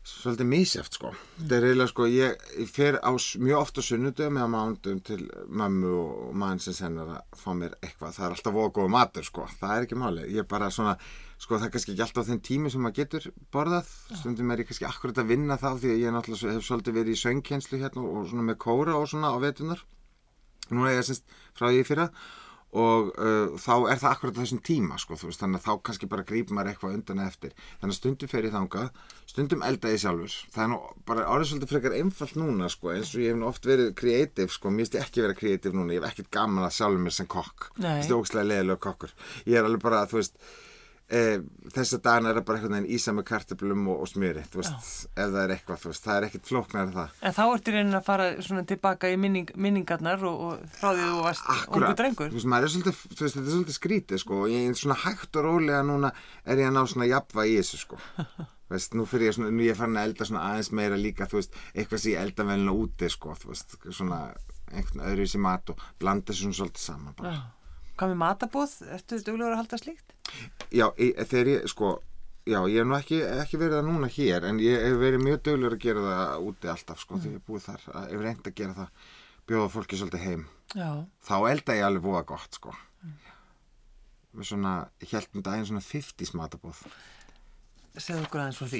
Svolítið mísjæft sko. Það er eiginlega sko, ég, ég fer á, mjög ofta sunnudum eða mándum til mömmu og mann sem sennar að fá mér eitthvað. Það er alltaf voða góð matur sko, það er ekki máli. Ég er bara svona, sko það er kannski ekki alltaf þenn tími sem maður getur borðað. Stundum er ég kannski akkurat að vinna þá því að ég náttúrulega hef svolítið verið í söngkjenslu hérna og svona með kóra og svona á vetunar. Nú er ég semst frá því fyrra og uh, þá er það akkurat á þessum tíma sko, veist, þannig að þá kannski bara gríp maður eitthvað undan eftir, þannig að stundum fer ég þangað stundum elda ég sjálfur. Það er nú bara orðið svolítið frekar einfalt núna sko, eins og ég hef nú oft verið kreatív sko, mér finnst ég ekki vera kreatív núna, ég hef ekkert gaman að sjálfur mér sem kokk, ógstlega leðilega kokkur. Ég er alveg bara, þú veist þess að dagana er bara einhvern veginn ísa með kartöflum og, og smjöri, veist ef það er eitthvað, veist, það er ekkert flóknar en það En þá ertu reynin að fara tilbaka í minning, minningarnar og, og frá því þú varst ungu drengur. Þú veist, er svolítið, þetta er svolítið skrítið, sko, og ég er svona hægt og rólega núna er ég að ná svona jafnva í þessu, sko. Nú fyrir ég svona, nú er ég farin að elda svona aðeins meira líka, þú veist, eitthvað sem ég elda velina úti, sko, þú veist, svona einhvern öðru í mat og blanda þessu svona svolítið saman bara. Hvað með matabóð? Ertu duglegur að halda slíkt? Já, ég, þegar ég, sko, já, ég hef nú ekki, ekki verið það núna hér, en ég hef verið mjög dögulegur að gera það úti alltaf, sko, þegar ég búið þar, að- hef reynd að gera það, bjóða fólki svolítið heim. Já. þá elda ég alveg voða gott sko með svona, ég held um daginn svona 50s matabóð Segðu okkur aðeins frá því.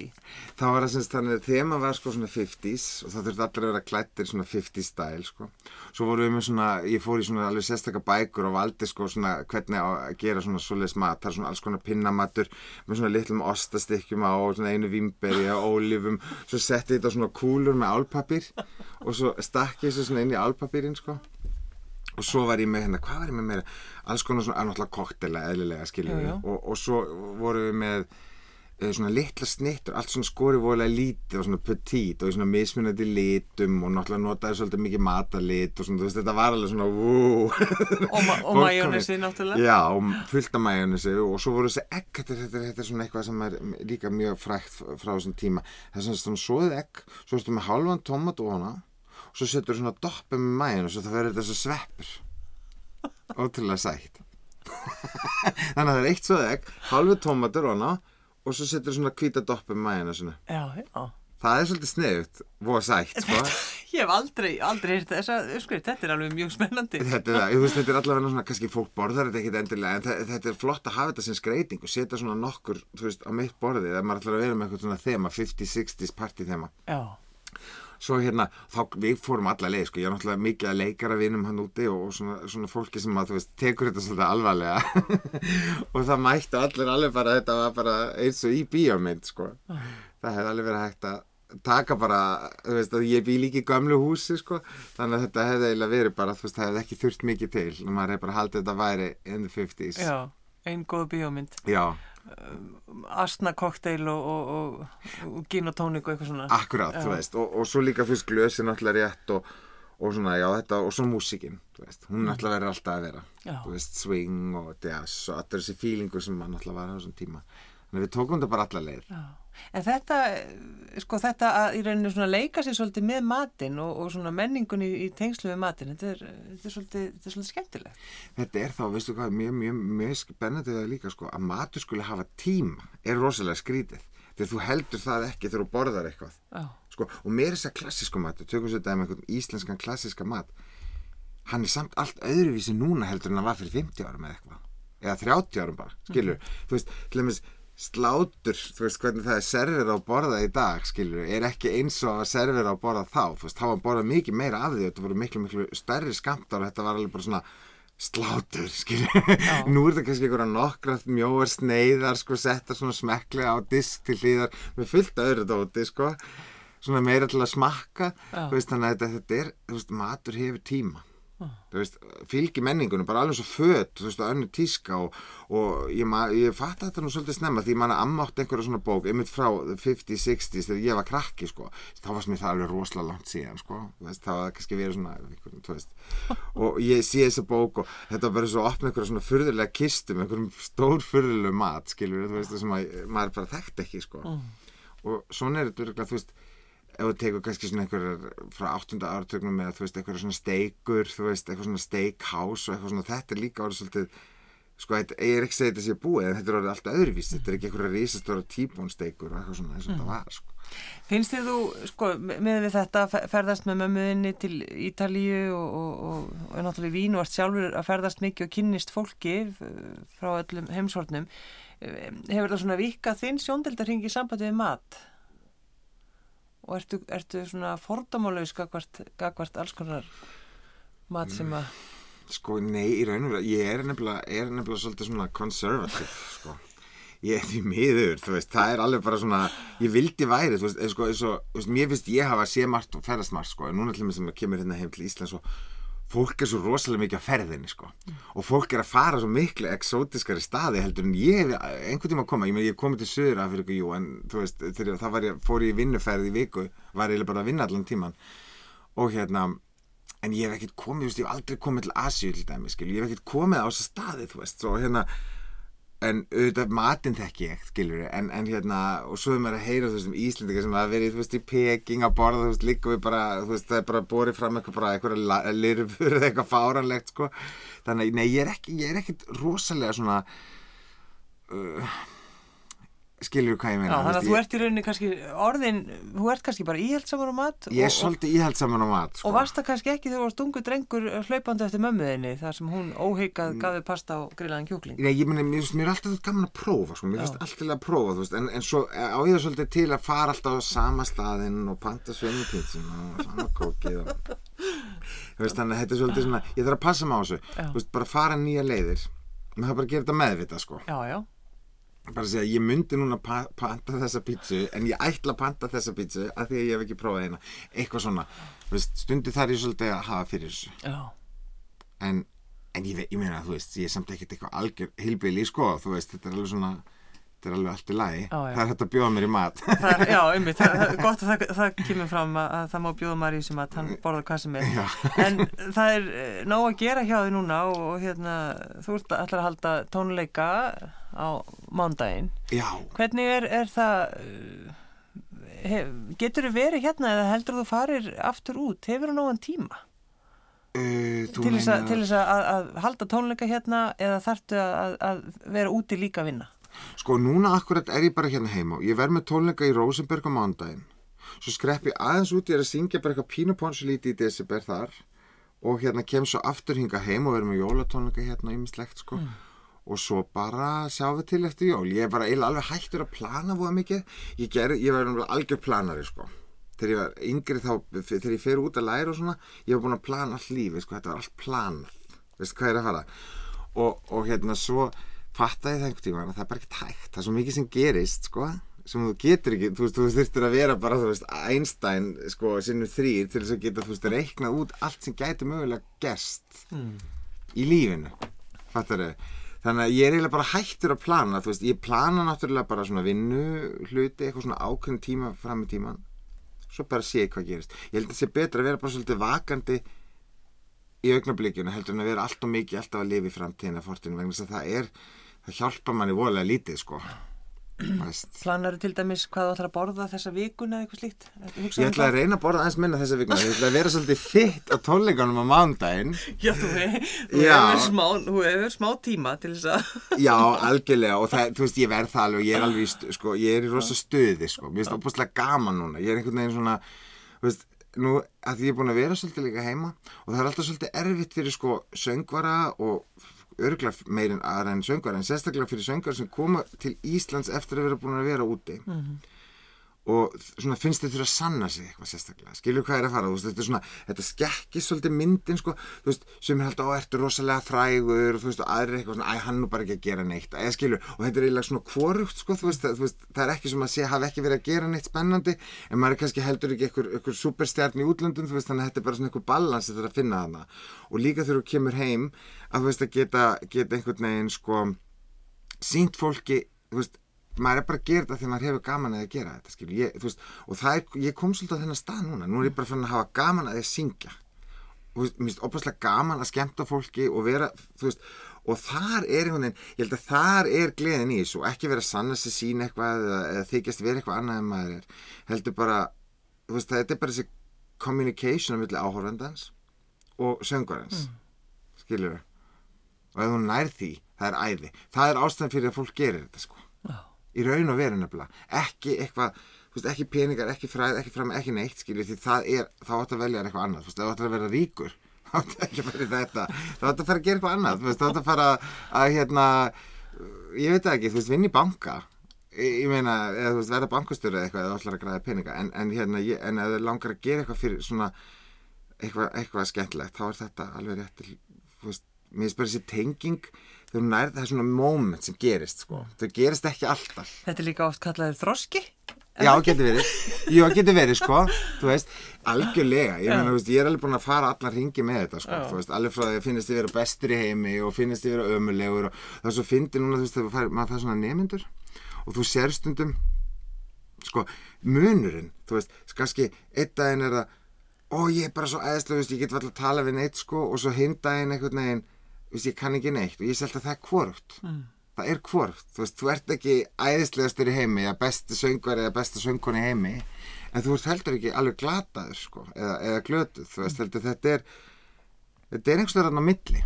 þá var það semst þannig að þema var sko svona 50s og það þurfti allir að vera klættir svona 50s stæl sko. Svo vorum við með svona, ég fór í svona alveg sérstaka bækur og valdi sko svona hvernig að gera svona svoleiðis mat, það er svona alls konar pinnamatur með svona litlum ostastykkjum á og svona einu vimberi og ólífum. Svo setti þetta svona kúlur með álpapír og svo stakk ég þessu svona inn í álpapírin sko. Og svo var ég með hérna, hvað var ég með meira? Alls konar svona, náttúrulega koktela eðlilega jú. og, og svo vorum við með svona litla snittur, allt svona skorið vorulega lítið og svona petit og svona mismunandi litum og náttúrulega notaði svolítið mikið matalit og svona, þú veist, þetta var alveg svona vú. Og, og majónesi náttúrulega. Já, og fullt af majónesi og svo voru þessi egg, þetta, þetta, þetta er svona eitthvað sem er líka mjög frækt frá þessum tíma. Það er svona svona svoðið egg, svo ertu með halvan tómat ofana og svo setur svona doppi með majónesi og það verður svo sveppur. Ótrúlega sætt. Þannig að það er eitt svoðið egg halvu tómatur ofana og svo setur svona hvíta doppi með majónesinu Já, já. það er svolítið sniðut, voða sætt sko. Ég hef aldrei, aldrei heyrt þessa uppskrift, þetta er alveg mjög spennandi. Þetta er, það, veist, þetta er allavega svona, kannski fólk borðar þetta ekkit endilega, en þe- þetta er flott að hafa þetta sem skreiting og setja svona nokkur, þú veist, á mitt borðið, ef maður ætlar að vera með eitthvað svona þema, 50-60s party þema. Já, Svo hérna, þá, við fórum alla leið, sko, ég er náttúrulega mikið að leikara vinum hann úti og, og svona, svona fólki sem að, þú veist, tekur þetta svolítið alvarlega og það mættu allir alveg bara, þetta var bara eins og í bíómynd, sko. Það hefði alveg verið hægt að taka bara, þú veist, að ég bý líka í gömlu húsi, sko, þannig að þetta hefði eiginlega verið bara, þú veist, það hefði ekki þurft mikið til, en maður hefði bara haldið þetta væri in the 50s. já, ein góð bíómynd. Já, Asna kokteil og, og, og, gin og tónik og eitthvað svona. akkurat, þú veist, og, og svo líka fyrst glösi náttúrulega rétt og, og svona, já, þetta, og svo músikinn, þú veist, hún náttúrulega verður alltaf að vera, Já. þú veist, swing og jazz og allir þessi fílingur sem maður náttúrulega var á þessum tíma. Að við tókum þetta bara alla leið. Já. En þetta, sko þetta að í rauninu svona leika sér svolítið með matinn og, og svona menningun í, í tengslu við matinn, þetta er, þetta er, svolítið, þetta er svolítið skemmtilegt. Þetta er þá, veistu hvað, mjög, mjög, mjög spennandi það líka, sko, að matur skulle hafa tíma er rosalega skrítið. Þegar þú heldur það ekki þegar þú borðar eitthvað. Já, Sko, og mér er þess að klassísku mat, tökum sér dæmi einhvern íslenskan klassíska mat, hann er samt allt öðruvísi núna heldur en hann var fyrir 50 árum eða eitthvað. Eða 30 árum bara, skilur. Þú veist, til dæmis slátur, þú veist hvernig það er server á borða í dag, skilur, er ekki eins og að server á borða þá, þú veist, þá var borða mikið meira af því, þetta voru miklu, miklu stærri skamtar og þetta var alveg bara svona slátur, skilur. Nú er þetta kannski einhverja nokkra mjóar sneiðar, sko, settar svona smekklega á disk til hlýðar með fullt öðru dóti, sko svona meira til að smakka Já. þú veist, þannig að þetta, þetta er, þú veist, matur hefur tíma veist, fylgir menningunum bara alveg svo föt, þú veist, og önnu tíska og, og ég, ég fatt þetta nú svolítið snemma því manna ammátt einhverja svona bók einmitt frá 50s, 60s þegar ég var krakki, sko, þá varst mér það alveg rosalega langt síðan, sko, þú veist, það var kannski verið svona, einhver, þú veist. Og ég sé þessa bók og þetta var bara svo að opna einhverja svona furðulega kistum einhverjum stór furðulegu mat, skilur þú veist, sem að maður bara þekkt ekki, sko. Og svona er þetta örugglega, þú veist ef þú tekur kannski svona einhverjar frá áttunda áratögnum eða þú veist einhverjar svona steikur þú veist eitthvað svona steakhouse og eitthvað svona þetta er líka orðið svolítið sko ég er ekki segja þetta sé búið en þetta er orðið alltaf öðruvísi þetta er ekki einhverjar risastóra tíbón steikur og eitthvað svona eins og þetta var sko. Finnst þið þú, sko, með við þetta að fe- ferðast með mömmuðinni til Ítalíu og, og, og, og náttúrulega Vín og ert sjálfur að ferðast mikið og kynnist fólki eh, frá öllum heimshornum. Eh, Hefur það svona vikað þinn sjóndeldarhingi í sambandi við mat? Og ertu, ertu svona fordómálaus gagvart, gagvart alls konar mat sem að... sko nei í raun og veru ég er nefnilega, er nefnilega svolítið svona conservative sko. Ég er því miður, þú veist, það er alveg bara svona ég vildi væri, þú veist, eins og, eins og þú veist, mér finnst ég hafa sé margt og ferðast margt sko, en núna til mig sem kemur hérna heim til Íslands og fólk er svo rosalega mikið á ferðinni sko. Og fólk er að fara svo miklu exótiskari staði heldur en ég einhvern tíma að koma ég ég hef komið til Suður Afriku jú en þú veist það var ég, fór ég í vinnuferð í viku var ég bara að vinna allan tíman og hérna en ég hef ekkert komið, þú veist, ég hef aldrei komið til Asíu til dæmi, skilur, ég hef ekkert komið á þessa staði, þú veist, svo hérna en auðvitað matinn þekki ég, skilur en, en hérna, og svo er maður að heyra þú veist, um Íslendinga sem hafa verið, þú veist, í Peking að borða, þú veist, líka við bara, þú veist, það er bara borið fram eitthvað bara, eitthvað lirfur eða eitthvað fáranlegt, sko. Þannig, að, nei, ég er ekki, ég er ekkit rosalega svona uh, skilur hvað ég meina þannig að þú ert í rauninni kannski orðin, þú ert kannski bara íhaldsamur á mat ég er svolítið íhaldsaman á mat, sko. Og varst það kannski ekki þegar þú varst ungu drengur hlaupandi eftir mömmuðinni þar sem hún óheikað gaði pasta og grillaðan kjúkling. Nei, ég meni, mér, mér er alltaf gaman að prófa, sko, mér finnst alltaf til að prófa, þú veist, en, en svo á ég það svolítið til að fara alltaf á sama staðinn og panta sömu pítsin og sama kókið og, þú veist, þannig að þetta er svolítið svona, ég þarf að passa mig á þessu, þú veist, bara fara nýja leiðir, maður þarf bara að gera þetta meðvita, sko, Já, já. Bara að segja, ég myndi núna pa panta þessa pítsu, en ég ætla að panta þessa pítsu að því að ég hef ekki prófað hérna, eitthvað svona, veist, stundi þar ég svolítið að hafa fyrir þessu Já, en, en ég, ég meina, þú veist, ég er samt ekkert eitthvað algjör hilbili, sko, þú veist, þetta er alveg svona, þetta er alveg allt í lagi, já. það er þetta að bjóða mér í mat. það já, einmitt, það, er gott að það, það kemur fram að, að það má bjóða Maríu sem að hann borða hvað sem er. Já. En það er eh, nóg að gera hjá því núna og, og hérna, þú ert allar að halda tónleika á mándaginn. Já, Hvernig er, er það, eh, hef, getur þú verið hérna eða heldur þú farir aftur út? Hefur þú nógan tíma? uh, til þess, að, að, að halda tónleika hérna eða þarftu að, að vera úti líka að vinna? Sko, núna akkurat er ég bara hérna heima ég verð með tónleika í Rosenberg á mándaginn svo skrepp ég aðeins út ég er að syngja bara eitthvað pínuponsulíti í desember þar og hérna kem svo aftur hinga heim og verðum með jólatónleika hérna ýmislegt sko og svo bara sjáum við til eftir jól. Ég er bara eiginlega alveg hættur að plana voða mikið. Ég, ger, ég var alveg planari sko. Þegar ég var yngri þá þegar ég fer út að læra og svona ég var búin að plana all lífi sko. Þetta var allt planað. Veistu hvað er að fara? Og, og hérna svo fattaði það einhvern tíma að það er bara ekki hægt. Það er svo mikið sem gerist sko sem þú getur ekki, þú veist, þú þurftir að vera bara, þú veist, Einstein, sko, sinnum þrýr til þess að geta, veist, reiknað út allt sem gæti mögulega gerst í lífinu, fattar þau þannig að ég er eiginlega bara hættur að plana veist, ég plana náttúrulega bara svona vinnu hluti, eitthvað svona ákveðin tíma fram í tíman, svo bara sé ég hvað gerist ég held að það sé betra að vera bara svolítið vakandi í augnablíkjunu heldur en að vera allt og mikið alltaf að lifa í framtíðina fortinu vegna þess að það er það hjálpa manni voðalega lítið sko. Planar til dæmis hvað þú ætlar að borða þessa vikuna eða eitthvað slíkt? Ég ætla að reyna að borða aðeins minna þessa vikuna Ég ætla að vera svolítið fitt á tónleikanum á mándaginn Já, þú, hefur smá, smá tíma til þess að Já, algjörlega og það, þú veist, ég verð það alveg og ég er alveg, í sko, ég er í rosa stuði sko, mér finnst opaslega gaman núna ég er einhvern veginn svona, veist nú, að ég er búin að vera svolítið líka heima og það er alltaf svolítið erfitt fyrir sko söngvara og örgulega meirinn aðra en söngvara en sérstaklega fyrir söngvara sem koma til Íslands eftir að vera búin að vera úti og svona finnst þið þurfa að sanna sig eitthvað sérstaklega, skilur hvað er að fara? Veist, þetta svona, þetta skekkir svolítið myndin sko, veist, sem er haldið á ertu rosalega frægur, þú veist, og aðrir eitthvað svona, æ, hann nú bara ekki að gera neitt, eða skilur og þetta er eiginlega svona kvorugt, sko, það, það er ekki sem að sé, hafi ekki verið að gera neitt spennandi en maður er kannski heldur ekki einhver, superstjarn í útlöndum, þannig að þetta er bara svona einhver balans þetta er að finna þarna. Og líka þegar þú kemur heim að að geta, geta einhvern veginn sko sínt fólki, maður er bara að gera þetta þegar maður hefur gaman að gera þetta ég, veist, og er, ég kom svolítið á þennan stað núna, nú er ég bara fann að hafa gaman að að syngja. Og mér finnst opaslega gaman að skemmta fólki og vera, veist og þar er einhvern veginn, ég held að þar er gleðin í þessu. Ekki vera að sanna sig sín eitthvað eða, eða þykjast vera eitthvað annað en maður er. Heldur bara, veist, þetta er bara þessi communication á milli áhorfendans og söngvarans. Skilur og ef hún nær því, það er æði. Það er ástæðan fyrir að fólk gerir þetta sko í raun og veru nefnilega. Ekki eitthvað, veist, ekki peningar, ekki fræð ekki fram, ekki neitt, skilju, því það er þá átt að velja eitthvað annað, þú veist, þá átt að vera ríkur þá átt ekki að fara í þetta. Þá átt að fara að gera eitthvað annað, þú veist, þá átt að fara að hérna, ég veit ekki þú veist, vinna í banka. Ég, meina, eða þú veist, verða bankastöru eða eitthvað eða ætlar að græða peninga, en, en hérna ég, en þið langar að gera eitthvað fyrir svona eitthvað, eitthvað skemmtilegt, þá er þetta alveg rétt þú veist, mér bara þessi tenging nærði það er svona moment sem gerist sko. þau gerist ekki alltaf. Þetta er líka oft kallaður þroski já, getur verið, já, getur verið sko, þú veist, algjörlega. Ég, meina, þú veist, ég er alveg búin að fara allar ringi með þetta sko, þú veist, alveg frá því að finnast þið vera bestur í heimi og finnast þið vera ömulegur og það er svo fyndi núna, þú veist, þegar fær, maður fær svona nemyndur og þú sér stundum sko, munurinn. Þú veist, kannski, einn daginn er það ó, ég er bara svo æðislega, þú veist, ég get alltaf að tala við neitt sko, og svo hinn daginn einhvern veginn veist, ég kann ekki neitt og ég að það er hvorugt. Það er hvort, þú veist, þú ert ekki æðislegastur í heimi, eða besti söngvar eða besta söngkona í heimi en þú ert heldur ekki alveg glataður sko, eða, eða glötuð, þú veist, heldur þetta er þetta er einhvers vegar á milli.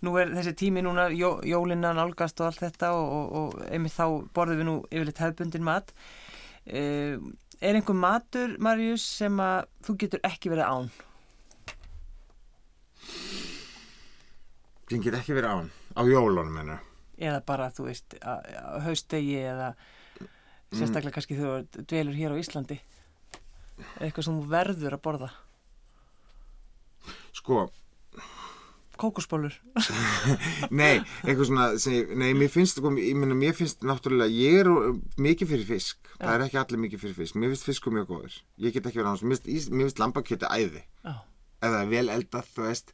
Nú er þessi tími núna, jó, jólinna nálgast og allt þetta og, og, og einmitt þá borðum við nú yfirleitt hefbundin mat. Uh, er einhver matur, Marius, sem að þú getur ekki verið án? Sem get ekki verið án, á jólunum menna Eða bara, þú veist, á, á haustegi eða sérstaklega kannski þegar þú dvelur hér á Íslandi? Eitthvað sem þú verður að borða? sko, Kókosbólur? nei, eitthvað svona sem, nei, mér finnst, sko, ég meina, mér finnst náttúrulega, ég er mikið fyrir fisk. Það er ekki allir mikið fyrir fisk, mér finnst fiskur mjög góður. Ég get ekki verið án, mér finnst, finnst lambakjöti æði. Já. er vel eldað, þú veist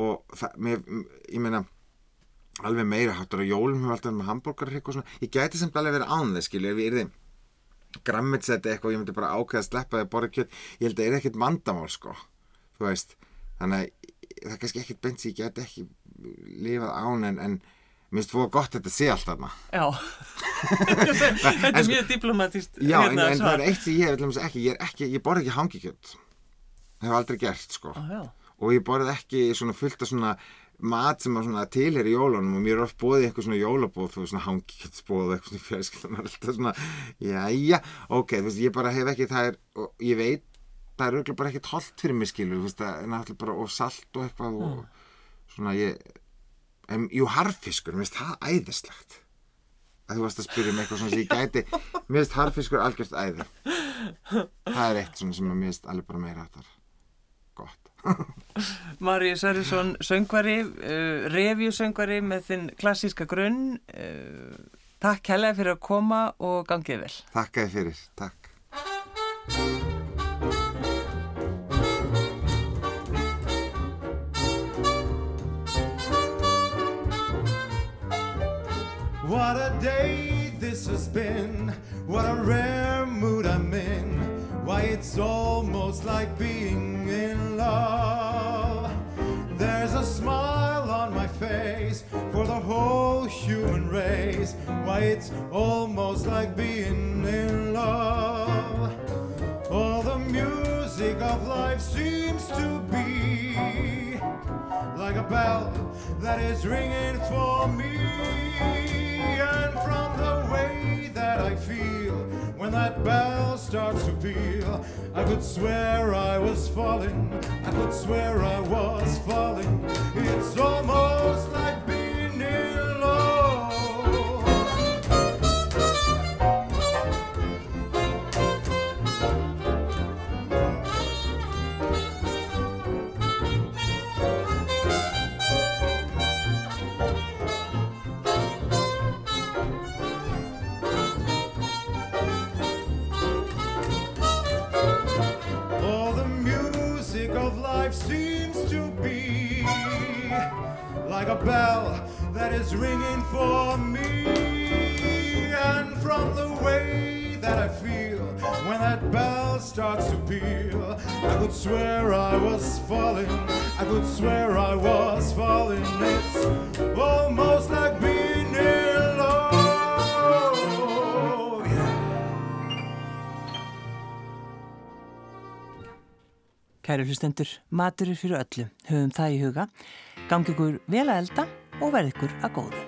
og það, mér, ég meina alveg meira háttur á jólum hefur alltaf með hambúrgarrygg og svona ég gæti samt alveg verið án þess, skilju, ef ég er þið grammitseti eitthvað ég myndi bara ákveða að sleppa því að borða kjöt, ég held að það er ekkert vandamál sko, þú veist þannig að það er kannski ekkert beint sem ég get ekki lifað án en, en mér finnst þú gott að þetta sé allt þarna Já. þetta er mjög diplomatist. já, en, hérna, en það svar. er eitt sem ég hef ekki, ég ég borð ekki hangikjöt hef aldrei gert sko já. Og ég borð ekki svona fullt af svona mat sem að tilheri jólunum. Og mér er oft bóðið eitthvað svona jólabóð þú veist svona hangikjötsbóð og eitthvað svona fjölskyldan og alltaf svona, jæja ok, þú veist, ég bara hef ekki, það er og ég veit, það er auðvitað bara ekkert holdt fyrir mig skilur, þú veist, það er náttúrulega bara of salt og eitthvað og svona ég en, jú, harfiskur, mér finnst það æðislegt. Að þú varst að spyrja um eitthvað svona sem ég gæti mér finnst harfiskur algjört æði. Það er eitt svona sem mér finnst alveg bara meira áttar gott Marí Sörjusson, söngvari, uh, revjusöngvari með þinn klassíska grunn. Uh, takk helga fyrir að koma og gangið vel. Takk þið fyrir, takk. What a day this has been, what a rare mood I'm in. Why, it's almost like being like a bell that is ringing for me. And from the way that I feel when that bell starts to peal, I could swear I was falling. I could swear I was falling. It's almost like like a bell that is ringing for me. And from the way that I feel when that bell starts to peal, I could swear I was falling. I could swear I was falling. It's almost like being. Yeah. Kæru hlustendur, matur er fyrir öllu. Höfum það í huga. Gangi ykkur vel að elda og verð ykkur að góðu.